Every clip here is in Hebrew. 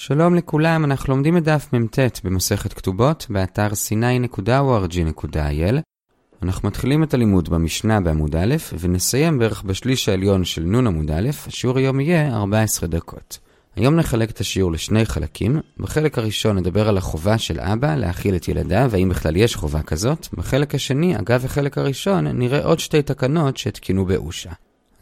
שלום לכולם, אנחנו לומדים את דף מ"ט במסכת כתובות, באתר sny.org.il. אנחנו מתחילים את הלימוד במשנה בעמוד א', ונסיים בערך בשליש העליון של נ' עמוד א', השיעור היום יהיה 14 דקות. היום נחלק את השיעור לשני חלקים. בחלק הראשון נדבר על החובה של אבא להאכיל את ילדיו, האם בכלל יש חובה כזאת. בחלק השני, אגב החלק הראשון, נראה עוד שתי תקנות שהתקינו באושה.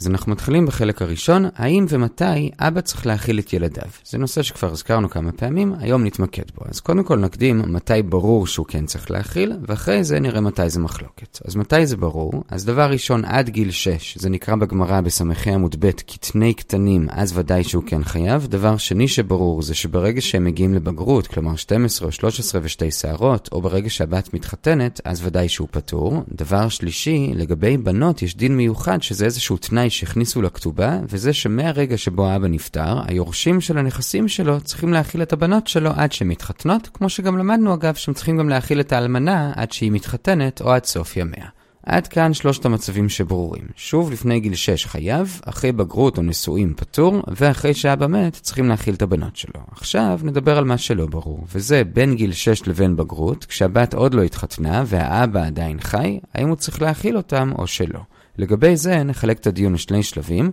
אז אנחנו מתחילים בחלק הראשון, האם ומתי אבא צריך להאכיל את ילדיו. זה נושא שכבר הזכרנו כמה פעמים, היום נתמקד בו. אז קודם כל נקדים מתי ברור שהוא כן צריך להאכיל, ואחרי זה נראה מתי זה מחלוקת. אז מתי זה ברור? אז דבר ראשון, עד גיל 6, זה נקרא בגמרא בסמכי עמוד ב' קטני קטנים, אז ודאי שהוא כן חייב. דבר שני שברור זה שברגע שהם מגיעים לבגרות, כלומר 12 או 13 ושתי שערות, או ברגע שהבת מתחתנת, אז ודאי שהוא פטור. דבר שלישי, לגבי בנות יש דין מיוחד שזה איזשהו תנאי תנאי שהכניסו לכתובה, וזה שמהרגע שבו האבא נפטר, היורשים של הנכסים שלו צריכים להאכיל את הבנות שלו עד שהן מתחתנות, כמו שגם למדנו אגב שהם צריכים גם להאכיל את האלמנה עד שהיא מתחתנת או עד סוף ימיה. עד כאן שלושת המצבים שברורים. שוב, לפני גיל 6 חייב, אחרי בגרות או נישואים פטור, ואחרי שאבא מת צריכים להאכיל את הבנות שלו. עכשיו נדבר על מה שלא ברור, וזה בין גיל 6 לבין בגרות, כשהבת עוד לא התחתנה והאבא עדיין חי, האם הוא צריך להאכיל אותם או שלא. לגבי זה נחלק את הדיון לשני שלבים.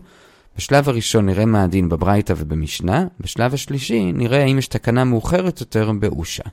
בשלב הראשון נראה מה הדין בברייתא ובמשנה, בשלב השלישי נראה האם יש תקנה מאוחרת יותר באושה.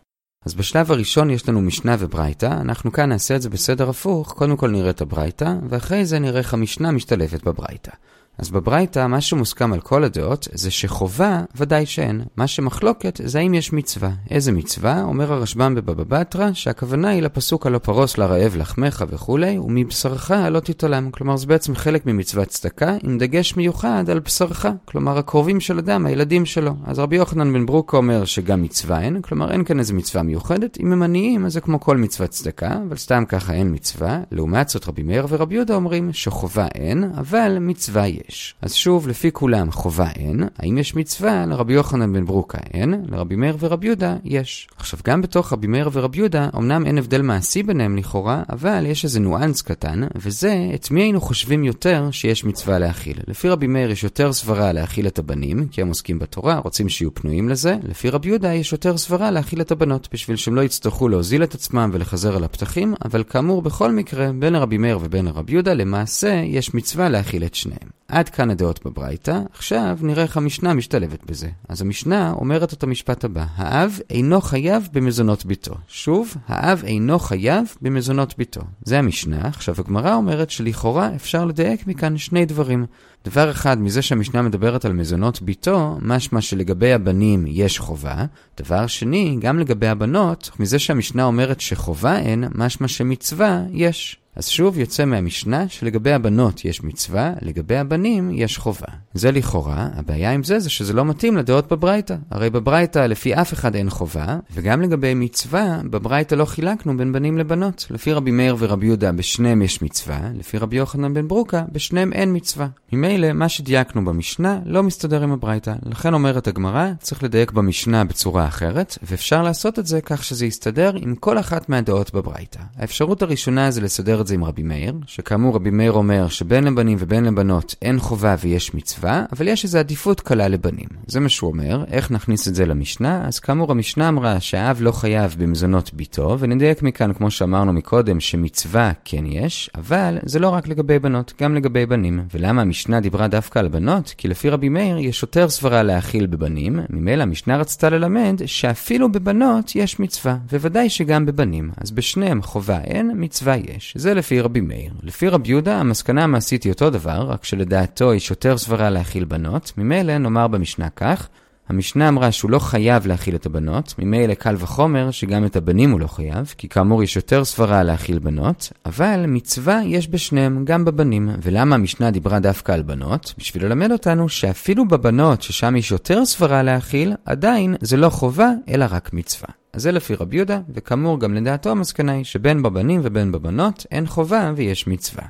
אז בשלב הראשון יש לנו משנה וברייתא, אנחנו כאן נעשה את זה בסדר הפוך, קודם כל נראה את הברייתא, ואחרי זה נראה איך המשנה משתלבת בברייתא. אז בברייתא, מה שמוסכם על כל הדעות, זה שחובה ודאי שאין. מה שמחלוקת זה האם יש מצווה. איזה מצווה? אומר הרשב"ם בבבא בתרא, שהכוונה היא לפסוק הלא פרוס לרעב לחמך וכולי, ומבשרך לא תתעלם. כלומר, זה בעצם חלק ממצוות צדקה, עם דגש מיוחד על בשרך. כלומר, הקרובים של אדם, הילדים שלו. אז רבי יוחנן בן ברוק אומר שגם מצווה אין, כלומר אין כאן איזה מצווה מיוחדת. אם הם עניים, אז זה כמו כל מצוות צדקה, אבל סתם ככה אין מצווה. לעומת זאת, רבי מאיר ורבי יהודה אומרים שחובה אין, אבל מצווה יש. יש. אז שוב, לפי כולם חובה אין, האם יש מצווה? לרבי יוחנן בן ברוקה אין, לרבי מאיר ורבי יהודה יש. עכשיו, גם בתוך רבי מאיר ורבי יהודה, אמנם אין הבדל מעשי ביניהם לכאורה, אבל יש איזה ניואנס קטן, וזה, את מי היינו חושבים יותר שיש מצווה להכיל. לפי רבי מאיר יש יותר סברה להכיל את הבנים, כי הם עוסקים בתורה, רוצים שיהיו פנויים לזה. לפי רבי יהודה יש יותר סברה להכיל את הבנות, בשביל שהם לא יצטרכו להוזיל את עצמם ולחזר על הפתחים, אבל כאמור, בכל מקרה, בין הרבי מאיר ובין הרבי יהודה, למעשה יש מצווה להכיל את שניהם. עד כאן הדעות בברייתא, עכשיו נראה איך המשנה משתלבת בזה. אז המשנה אומרת את המשפט הבא, האב אינו חייב במזונות ביתו. שוב, האב אינו חייב במזונות ביתו. זה המשנה, עכשיו הגמרא אומרת שלכאורה אפשר לדייק מכאן שני דברים. דבר אחד, מזה שהמשנה מדברת על מזונות ביתו, משמע שלגבי הבנים יש חובה. דבר שני, גם לגבי הבנות, מזה שהמשנה אומרת שחובה אין, משמע שמצווה יש. אז שוב יוצא מהמשנה שלגבי הבנות יש מצווה, לגבי הבנים יש חובה. זה לכאורה, הבעיה עם זה זה שזה לא מתאים לדעות בברייתא. הרי בברייתא לפי אף אחד אין חובה, וגם לגבי מצווה, בברייתא לא חילקנו בין בנים לבנות. לפי רבי מאיר ורבי יהודה בשניהם יש מצווה, לפי רבי יוחנן בן ברוקה בשניהם אין מצווה. ממילא, מה שדייקנו במשנה לא מסתדר עם הברייתא. לכן אומרת הגמרא, צריך לדייק במשנה בצורה אחרת, ואפשר לעשות את זה כך שזה יסתדר עם כל אחת מהדעות בברייתא. האפשרות הראשונה זה לסדר את זה עם רבי מאיר, שכאמור רבי מאיר אומר שבין לבנים ובין לבנות אין חובה ויש מצווה, אבל יש איזו עדיפות קלה לבנים. זה מה שהוא אומר, איך נכניס את זה למשנה? אז כאמור המשנה אמרה שהאב לא חייב במזונות ביתו, ונדייק מכאן כמו שאמרנו מקודם שמצווה כן יש, אבל זה לא רק לגבי בנות, גם לגבי בנים. ולמה המשנה דיברה דווקא על בנות? כי לפי רבי מאיר יש יותר סברה להכיל בבנים, ממילא המשנה רצתה ללמד שאפילו בבנות יש מצווה, וודאי שגם בבנים. אז בשניהם חובה אין, מצווה יש. זה לפי רבי מאיר. לפי רבי יהודה, המסקנה המעשית היא אותו דבר, רק שלדעתו יש יותר סברה להכיל בנות. ממילא נאמר במשנה כך, המשנה אמרה שהוא לא חייב להכיל את הבנות, ממילא קל וחומר שגם את הבנים הוא לא חייב, כי כאמור יש יותר סברה להכיל בנות, אבל מצווה יש בשניהם, גם בבנים. ולמה המשנה דיברה דווקא על בנות? בשביל ללמד אותנו שאפילו בבנות, ששם יש יותר סברה להכיל, עדיין זה לא חובה, אלא רק מצווה. אז זה לפי רבי יהודה, וכאמור גם לדעתו המסקנה היא שבין בבנים ובין בבנות אין חובה ויש מצווה.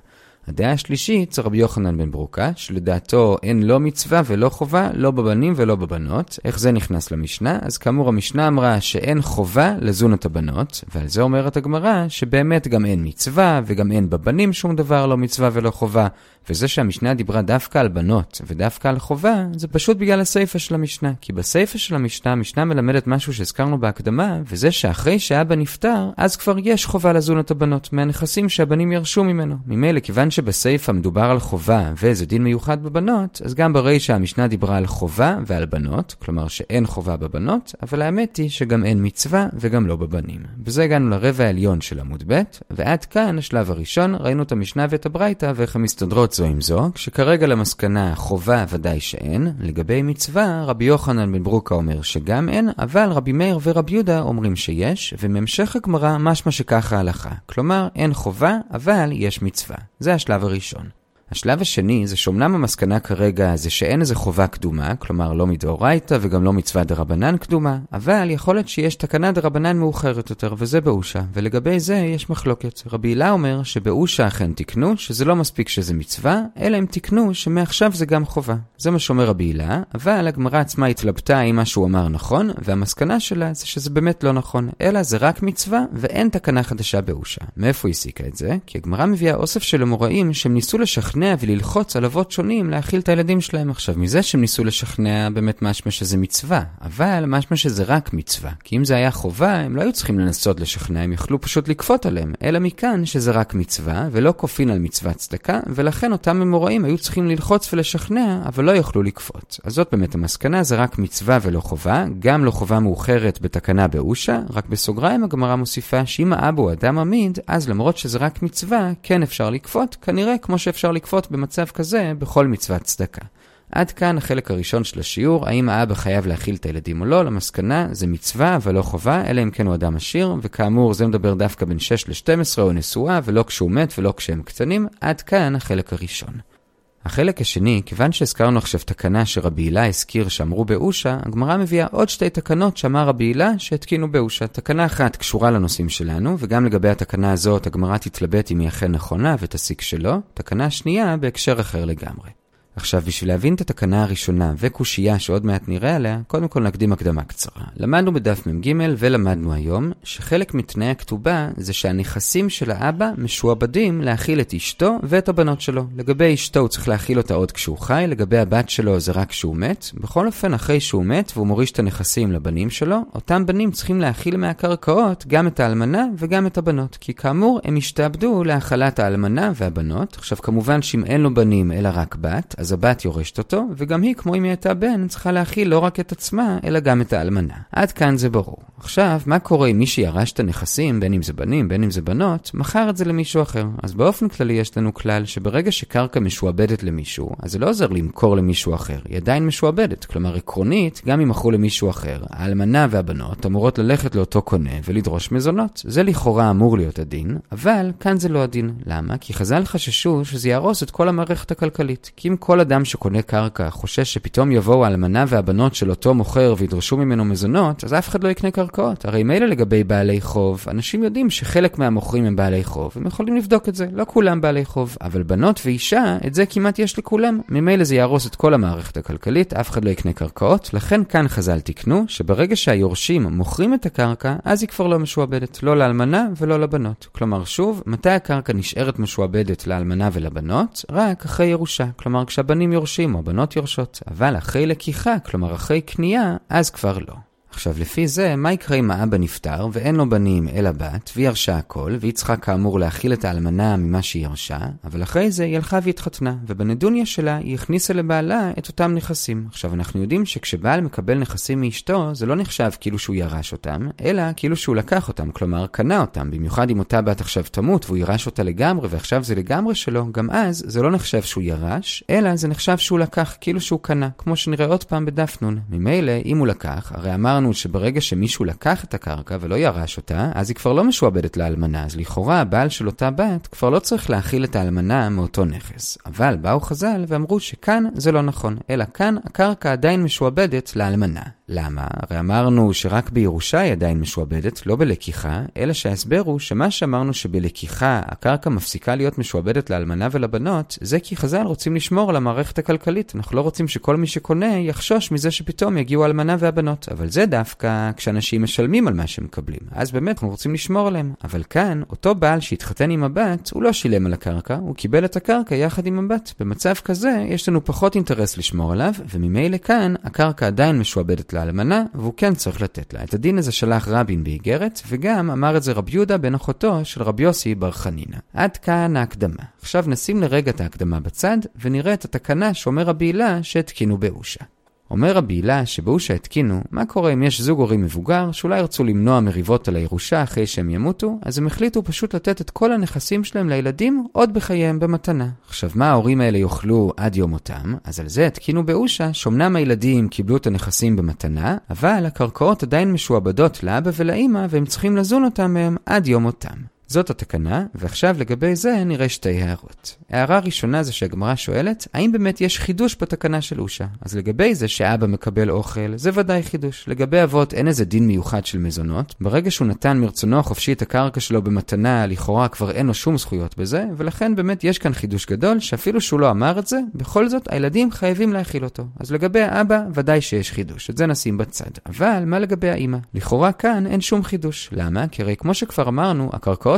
הדעה השלישית זה רבי יוחנן בן ברוקה, שלדעתו אין לא מצווה ולא חובה, לא בבנים ולא בבנות. איך זה נכנס למשנה? אז כאמור המשנה אמרה שאין חובה לזון את הבנות, ועל זה אומרת הגמרא שבאמת גם אין מצווה וגם אין בבנים שום דבר לא מצווה ולא חובה, וזה שהמשנה דיברה דווקא על בנות ודווקא על חובה, זה פשוט בגלל הסיפה של המשנה. כי בסיפה של המשנה, המשנה מלמדת משהו שהזכרנו בהקדמה, וזה שאחרי שאבא נפטר, אז כבר יש חובה לזון את הבנות, מהנכסים שהבנים ירשו ממנו. ממילא, כיוון שבסיפה מדובר על חובה וזה דין מיוחד בבנות, אז גם ברישה המשנה דיברה על חובה ועל בנות, כלומר שאין חובה בבנות, אבל האמת היא שגם אין מצווה וגם לא בבנים. בזה הגענו לרבע העליון של עמוד ב', ועד כאן השלב הראשון, ראינו את המשנה ואת הברייתא ואיך הן מסתדרות זו עם זו, כשכרגע למסקנה חובה ודאי שאין, לגבי מצווה, רבי יוחנן בן ברוקה אומר שגם אין, אבל רבי מאיר ורבי יהודה אומרים שיש, ומהמשך הגמרא משמע שככה ההלכה. כלומר, אין חובה, אבל יש מצווה. זה השלב הראשון. השלב השני זה שאומנם המסקנה כרגע זה שאין איזה חובה קדומה, כלומר לא מדאורייתא וגם לא מצווה דרבנן קדומה, אבל יכול להיות שיש תקנה דרבנן מאוחרת יותר, וזה באושה, ולגבי זה יש מחלוקת. רבי הילה אומר שבאושה אכן תקנו, שזה לא מספיק שזה מצווה, אלא אם תקנו שמעכשיו זה גם חובה. זה מה שאומר רבי הילה, אבל הגמרא עצמה התלבטה אם מה שהוא אמר נכון, והמסקנה שלה זה שזה באמת לא נכון, אלא זה רק מצווה ואין תקנה חדשה באושה. מאיפה היא הסיקה את זה? כי הגמרא מביאה אוסף של אמוראים שהם ניסו לשכנע לשכנע וללחוץ על אבות שונים להאכיל את הילדים שלהם. עכשיו, מזה שהם ניסו לשכנע באמת משמע שזה מצווה, אבל משמע שזה רק מצווה. כי אם זה היה חובה, הם לא היו צריכים לנסות לשכנע, הם יכלו פשוט לכפות עליהם. אלא מכאן שזה רק מצווה, ולא כופין על מצוות צדקה, ולכן אותם אמוראים היו צריכים ללחוץ ולשכנע, אבל לא יוכלו לכפות. אז זאת באמת המסקנה, זה רק מצווה ולא חובה, גם לא חובה מאוחרת בתקנה באושה, רק בסוגריים הגמרא מוסיפה שאם האבו אדם עמיד, אז למרות שזה רק מצווה, כן אפשר לכפות, כנראה כמו שאפשר לכפות לכפות במצב כזה בכל מצוות צדקה. עד כאן החלק הראשון של השיעור, האם האבא חייב להאכיל את הילדים או לא, למסקנה זה מצווה אבל לא חובה, אלא אם כן הוא אדם עשיר, וכאמור זה מדבר דווקא בין 6 ל-12 או נשואה, ולא כשהוא מת ולא כשהם קטנים, עד כאן החלק הראשון. החלק השני, כיוון שהזכרנו עכשיו תקנה שרבי הילה הזכיר שאמרו באושה, הגמרא מביאה עוד שתי תקנות שאמר רבי הילה שהתקינו באושה. תקנה אחת קשורה לנושאים שלנו, וגם לגבי התקנה הזאת הגמרא תתלבט אם היא אכן נכונה ותסיק שלא. תקנה שנייה בהקשר אחר לגמרי. עכשיו, בשביל להבין את התקנה הראשונה וקושייה שעוד מעט נראה עליה, קודם כל נקדים הקדמה קצרה. למדנו בדף מ"ג ולמדנו היום שחלק מתנאי הכתובה זה שהנכסים של האבא משועבדים להאכיל את אשתו ואת הבנות שלו. לגבי אשתו הוא צריך להאכיל אותה עוד כשהוא חי, לגבי הבת שלו זה רק כשהוא מת. בכל אופן, אחרי שהוא מת והוא מוריש את הנכסים לבנים שלו, אותם בנים צריכים להאכיל מהקרקעות גם את האלמנה וגם את הבנות. כי כאמור, הם השתעבדו להאכלת האלמנה והבנות. עכשיו, כמובן שאם אין לו בנים אלא רק בת, אז הבת יורשת אותו, וגם היא, כמו אם היא הייתה בן, צריכה להכיל לא רק את עצמה, אלא גם את האלמנה. עד כאן זה ברור. עכשיו, מה קורה אם מי שירש את הנכסים, בין אם זה בנים, בין אם זה בנות, מכר את זה למישהו אחר? אז באופן כללי יש לנו כלל שברגע שקרקע משועבדת למישהו, אז זה לא עוזר למכור למישהו אחר, היא עדיין משועבדת. כלומר, עקרונית, גם אם מכרו למישהו אחר, האלמנה והבנות אמורות ללכת לאותו קונה ולדרוש מזונות. זה לכאורה אמור להיות הדין, אבל כאן זה לא הדין. למה? כי חז"ל חששו שזה יהרוס את כל המערכת הכלכלית. כי אם כל אדם שקונה קרקע חושש שפתאום יבואו האלמנה והבנות של אותו מוכר וידרשו ממנו מזונות, אז אף אחד לא יקנה קרקעות. הרי מילא לגבי בעלי חוב, אנשים יודעים שחלק מהמוכרים הם בעלי חוב, הם יכולים לבדוק את זה, לא כולם בעלי חוב. אבל בנות ואישה, את זה כמעט יש לכולם. ממילא זה יהרוס את כל המערכת הכלכלית, אף אחד לא יקנה קרקעות, לכן כאן חז"ל תיקנו, שברגע שהיורשים מוכרים את הקרקע, אז היא כבר לא משועבדת, לא לאלמנה ולא לבנות. כלומר, שוב, מתי הקרקע נשארת משועבדת לאלמנה ולבנות? רק אחרי ירושה. כלומר, כשהבנים יורשים הבנות יורשות. אבל אחרי לקיחה, כלומר אחרי קנייה, אז כבר לא. עכשיו, לפי זה, מה יקרה אם האבא נפטר ואין לו בנים אלא בת, והיא ירשה הכל, והיא צריכה כאמור להאכיל את האלמנה ממה שהיא ירשה, אבל אחרי זה היא הלכה והתחתנה, ובנדוניה שלה היא הכניסה לבעלה את אותם נכסים. עכשיו, אנחנו יודעים שכשבעל מקבל נכסים מאשתו, זה לא נחשב כאילו שהוא ירש אותם, אלא כאילו שהוא לקח אותם, כלומר, קנה אותם, במיוחד אם אותה בת עכשיו תמות והוא ירש אותה לגמרי, ועכשיו זה לגמרי שלו, גם אז זה לא נחשב שהוא ירש, אלא זה נחשב שהוא לקח, כאילו שהוא קנה, כמו שנראה עוד פעם בדף נון. ממילא, אם הוא לקח, הרי אמרנו אמרנו שברגע שמישהו לקח את הקרקע ולא ירש אותה, אז היא כבר לא משועבדת לאלמנה, אז לכאורה הבעל של אותה בת כבר לא צריך להכיל את האלמנה מאותו נכס. אבל באו חז"ל ואמרו שכאן זה לא נכון, אלא כאן הקרקע עדיין משועבדת לאלמנה. למה? הרי אמרנו שרק בירושה היא עדיין משועבדת, לא בלקיחה, אלא שההסבר הוא שמה שאמרנו שבלקיחה הקרקע מפסיקה להיות משועבדת לאלמנה ולבנות, זה כי חז"ל רוצים לשמור על המערכת הכלכלית. אנחנו לא רוצים שכל מי שקונה יחשוש מזה שפתאום יגיעו האלמנה והבנות. אבל זה דווקא כשאנשים משלמים על מה שהם מקבלים. אז באמת אנחנו רוצים לשמור עליהם. אבל כאן, אותו בעל שהתחתן עם הבת, הוא לא שילם על הקרקע, הוא קיבל את הקרקע יחד עם הבת. במצב כזה, יש לנו פחות אינטרס לשמור עליו, וממילא כאן, הקרקע עדיין משועבדת לאלמנה, והוא כן צריך לתת לה. את הדין הזה שלח רבין באיגרת, וגם אמר את זה רב יהודה בן אחותו של רבי יוסי בר חנינא. עד כאן ההקדמה. עכשיו נשים לרגע את ההקדמה בצד, ונראה את התקנה שאומר רבי הילה שהתקינו באושה. אומר רבי הילה שבאושה התקינו, מה קורה אם יש זוג הורים מבוגר שאולי ירצו למנוע מריבות על הירושה אחרי שהם ימותו, אז הם החליטו פשוט לתת את כל הנכסים שלהם לילדים עוד בחייהם במתנה. עכשיו, מה ההורים האלה יאכלו עד יום מותם? אז על זה התקינו באושה שאומנם הילדים קיבלו את הנכסים במתנה, אבל הקרקעות עדיין משועבדות לאבא ולאימא והם צריכים לזון אותם מהם עד יום מותם. זאת התקנה, ועכשיו לגבי זה נראה שתי הערות. הערה ראשונה זה שהגמרא שואלת, האם באמת יש חידוש בתקנה של אושה? אז לגבי זה שאבא מקבל אוכל, זה ודאי חידוש. לגבי אבות אין איזה דין מיוחד של מזונות. ברגע שהוא נתן מרצונו החופשי את הקרקע שלו במתנה, לכאורה כבר אין לו שום זכויות בזה, ולכן באמת יש כאן חידוש גדול, שאפילו שהוא לא אמר את זה, בכל זאת הילדים חייבים להכיל אותו. אז לגבי האבא, ודאי שיש חידוש. את זה נשים בצד. אבל מה לגבי האימא? לכאורה כאן אין שום חידוש. למה? כי הרי כמו שכבר אמרנו,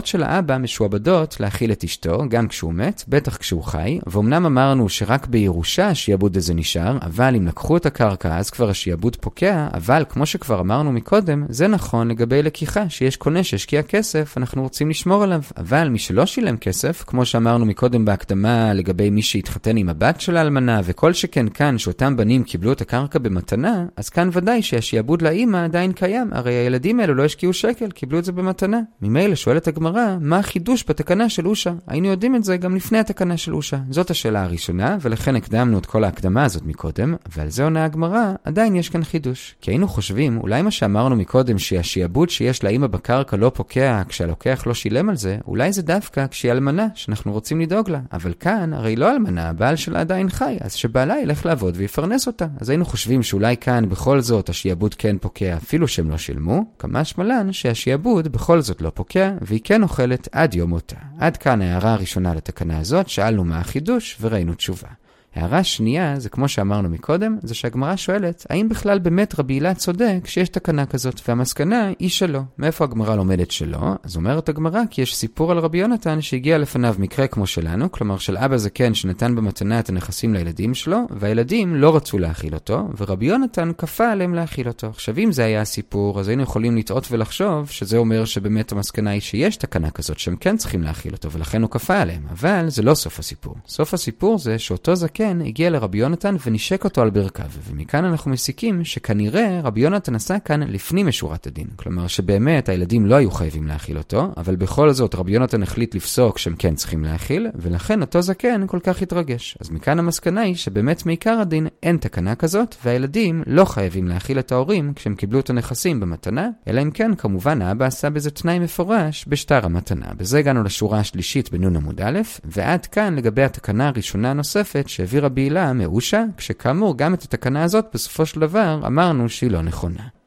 הזכויות של האבא משועבדות להכיל את אשתו, גם כשהוא מת, בטח כשהוא חי, ואומנם אמרנו שרק בירושה השיעבוד הזה נשאר, אבל אם לקחו את הקרקע אז כבר השיעבוד פוקע, אבל כמו שכבר אמרנו מקודם, זה נכון לגבי לקיחה, שיש קונה שהשקיע כסף, אנחנו רוצים לשמור עליו, אבל מי שלא שילם כסף, כמו שאמרנו מקודם בהקדמה לגבי מי שהתחתן עם הבת של האלמנה, וכל שכן כאן שאותם בנים קיבלו את הקרקע במתנה, אז כאן ודאי שהשיעבוד לאימא עדיין קיים, הרי הילדים האלו לא השקיעו שקל, קיבלו את זה במתנה. ממילא שואלת הגמרא הגמרא, מה החידוש בתקנה של אושה? היינו יודעים את זה גם לפני התקנה של אושה. זאת השאלה הראשונה, ולכן הקדמנו את כל ההקדמה הזאת מקודם, ועל זה עונה הגמרא, עדיין יש כאן חידוש. כי היינו חושבים, אולי מה שאמרנו מקודם, שהשיעבוד שיש לאמא בקרקע לא פוקע כשהלוקח לא שילם על זה, אולי זה דווקא כשהיא אלמנה, שאנחנו רוצים לדאוג לה. אבל כאן, הרי לא אלמנה, הבעל שלה עדיין חי, אז שבעלה ילך לעבוד ויפרנס אותה. אז היינו חושבים שאולי כאן בכל זאת השיעבוד כן פוקע, אפילו שהם לא שילמו, כמה שמלן שהשיעבוד בכל זאת לא פוקע, והיא כן אוכלת עד יום מותה. עד כאן ההערה הראשונה לתקנה הזאת, שאלנו מה החידוש וראינו תשובה. הערה שנייה, זה כמו שאמרנו מקודם, זה שהגמרא שואלת, האם בכלל באמת רבי הילה צודק שיש תקנה כזאת? והמסקנה היא שלא. מאיפה הגמרא לומדת שלא? אז אומרת הגמרא כי יש סיפור על רבי יונתן שהגיע לפניו מקרה כמו שלנו, כלומר של אבא זקן שנתן במתנה את הנכסים לילדים שלו, והילדים לא רצו להאכיל אותו, ורבי יונתן כפה עליהם להאכיל אותו. עכשיו אם זה היה הסיפור, אז היינו יכולים לטעות ולחשוב שזה אומר שבאמת המסקנה היא שיש תקנה כזאת שהם כן צריכים להאכיל אותו, ולכן הוא כפה עליהם. אבל זה לא סוף הסיפור. סוף הסיפור זה שאותו זקן כן הגיע לרבי יונתן ונשק אותו על ברכיו, ומכאן אנחנו מסיקים שכנראה רבי יונתן עשה כאן לפנים משורת הדין. כלומר שבאמת הילדים לא היו חייבים להאכיל אותו, אבל בכל זאת רבי יונתן החליט לפסוק שהם כן צריכים להאכיל, ולכן אותו זקן כל כך התרגש. אז מכאן המסקנה היא שבאמת מעיקר הדין אין תקנה כזאת, והילדים לא חייבים להאכיל את ההורים כשהם קיבלו את הנכסים במתנה, אלא אם כן כמובן האבא עשה בזה תנאי מפורש בשטר המתנה. בזה הגענו לשורה השלישית בנון עמוד א', ועד כאן לגבי התקנה הראשונה הנוספת שהביא רבי הילה מאושה, כשכאמור גם את התקנה הזאת בסופו של דבר אמרנו שהיא לא נכונה.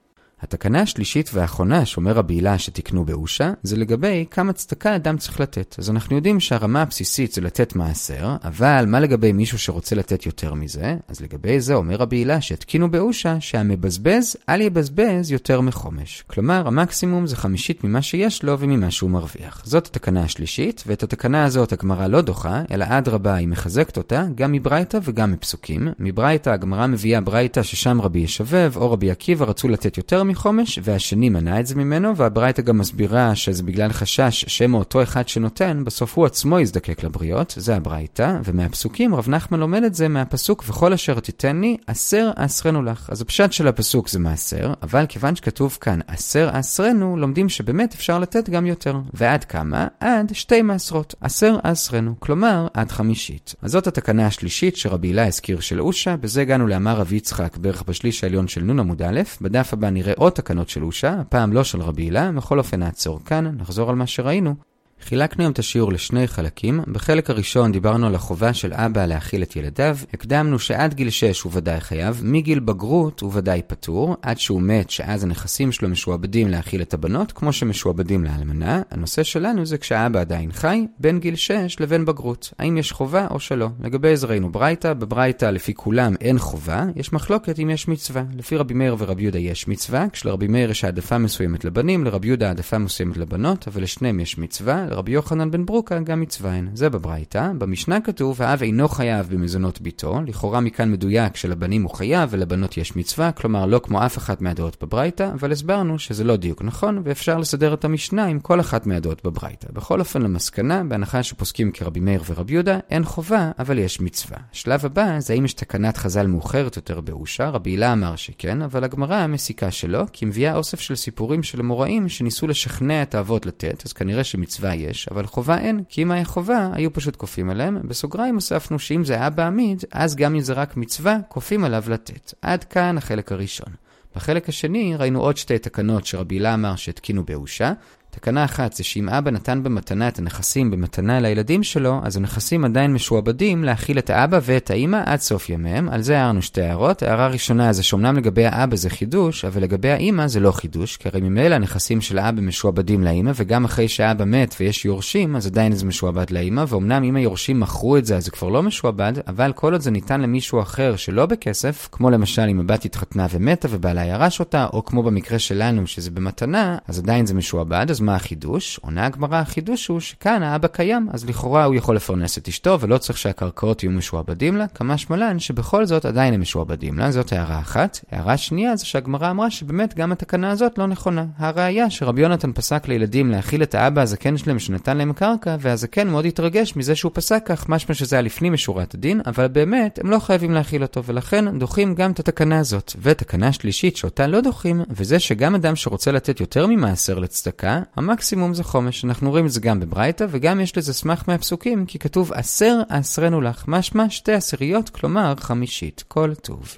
התקנה השלישית והאחרונה שאומר רבי הילה שתקנו באושה, זה לגבי כמה צדקה אדם צריך לתת. אז אנחנו יודעים שהרמה הבסיסית זה לתת מעשר, אבל מה לגבי מישהו שרוצה לתת יותר מזה? אז לגבי זה אומר רבי הילה שהתקינו באושה שהמבזבז אל יבזבז יותר מחומש. כלומר, המקסימום זה חמישית ממה שיש לו וממה שהוא מרוויח. זאת התקנה השלישית, ואת התקנה הזאת הגמרא לא דוחה, אלא אדרבה היא מחזקת אותה, גם מברייתא וגם מפסוקים. מברייתא הגמרא מביאה ברייתא ששם רבי ישבב או רבי עקיבא רצו לתת יותר מחומש, והשני מנע את זה ממנו, והברייתא גם מסבירה שזה בגלל חשש שמא אותו אחד שנותן, בסוף הוא עצמו יזדקק לבריות, זה הברייתא, ומהפסוקים רב נחמן לומד את זה מהפסוק וכל אשר תיתן לי, עשר אסרנו לך. אז הפשט של הפסוק זה מעשר, אבל כיוון שכתוב כאן עשר אסרנו, לומדים שבאמת אפשר לתת גם יותר. ועד כמה? עד שתי מעשרות. עשר אסרנו, כלומר עד חמישית. אז זאת התקנה השלישית שרבי הילה הזכיר של אושה, בזה הגענו לאמר רבי יצחק בערך בשליש העליון של נון עמוד א', בדף הבא נראה עוד תקנות של אושה, הפעם לא של רבי הילה, בכל אופן נעצור כאן, נחזור על מה שראינו. חילקנו היום את השיעור לשני חלקים. בחלק הראשון דיברנו על החובה של אבא להאכיל את ילדיו. הקדמנו שעד גיל 6 הוא ודאי חייב, מגיל בגרות הוא ודאי פטור, עד שהוא מת שאז הנכסים שלו משועבדים להאכיל את הבנות, כמו שמשועבדים לאלמנה. הנושא שלנו זה כשהאבא עדיין חי, בין גיל 6 לבין בגרות. האם יש חובה או שלא. לגבי זה ראינו ברייתא, בברייתא לפי כולם אין חובה, יש מחלוקת אם יש מצווה. לפי רבי מאיר ורבי יהודה יש מצווה, כשלרבי מאיר יש העדפה מסוימת לבנים, לרבי יהודה העדפה מסוימת לבנות, אבל לשניהם יש מצווה. לרבי יוחנן בן ברוקה גם מצווה הן. זה בברייתא. במשנה כתוב, האב אינו חייב במזונות ביתו, לכאורה מכאן מדויק שלבנים הוא חייב ולבנות יש מצווה, כלומר לא כמו אף אחת מהדעות בברייתא, אבל הסברנו שזה לא דיוק נכון, ואפשר לסדר את המשנה עם כל אחת מהדעות בברייתא. בכל אופן למסקנה, בהנחה שפוסקים כרבי מאיר ורבי יהודה, אין חובה, אבל יש מצווה. השלב הבא זה האם יש תקנת חז"ל מאוחרת יותר באושה, רבי הילה אמר שכן, אבל הגמרא מסיקה שלא, כי מביאה אוסף של סיפורים של אמוראים שניסו לשכנע את האבות לתת, אז כנראה שמצווה יש, אבל חובה אין, כי אם היה חובה, היו פשוט כופים עליהם. בסוגריים הוספנו שאם זה היה בעמיד, אז גם אם זה רק מצווה, כופים עליו לתת. עד כאן החלק הראשון. בחלק השני ראינו עוד שתי תקנות שרבי הילה אמר שהתקינו באושה. תקנה אחת זה שאם אבא נתן במתנה את הנכסים במתנה לילדים שלו, אז הנכסים עדיין משועבדים להכיל את האבא ואת האימא עד סוף ימיהם. על זה הערנו שתי הערות. הערה ראשונה זה שאומנם לגבי האבא זה חידוש, אבל לגבי האימא זה לא חידוש, כי הרי ממילא הנכסים של האבא משועבדים לאימא, וגם אחרי שהאבא מת ויש יורשים, אז עדיין זה משועבד לאימא, ואומנם אם היורשים מכרו את זה אז זה כבר לא משועבד, אבל כל עוד זה ניתן למישהו אחר שלא בכסף, כמו למשל אם הבת התחתנה ומתה ובעלה ירש אותה, או כמו במקרה שלנו שזה במתנה, אז עדיין זה משועבד, אז מה החידוש? עונה הגמרא, החידוש הוא שכאן האבא קיים, אז לכאורה הוא יכול לפרנס את אשתו ולא צריך שהקרקעות יהיו משועבדים לה, כמה שמלן שבכל זאת עדיין הם משועבדים לה, זאת הערה אחת. הערה שנייה זה שהגמרא אמרה שבאמת גם התקנה הזאת לא נכונה. הראיה שרבי יונתן פסק לילדים להאכיל את האבא הזקן שלהם שנתן להם קרקע, והזקן מאוד התרגש מזה שהוא פסק כך, משמע שזה היה לפנים משורת הדין, אבל באמת הם לא חייבים להאכיל אותו, ולכן דוחים גם את התקנה הזאת. ותקנה שלישית שאותה לא דוחים, וזה שגם אדם שרוצה לתת יותר ממעשר לצדקה, המקסימום זה חומש. אנחנו רואים את זה גם בברייתא, וגם יש לזה סמך מהפסוקים, כי כתוב עשר אעשרנו לך, משמע שתי עשיריות, כלומר חמישית. כל טוב.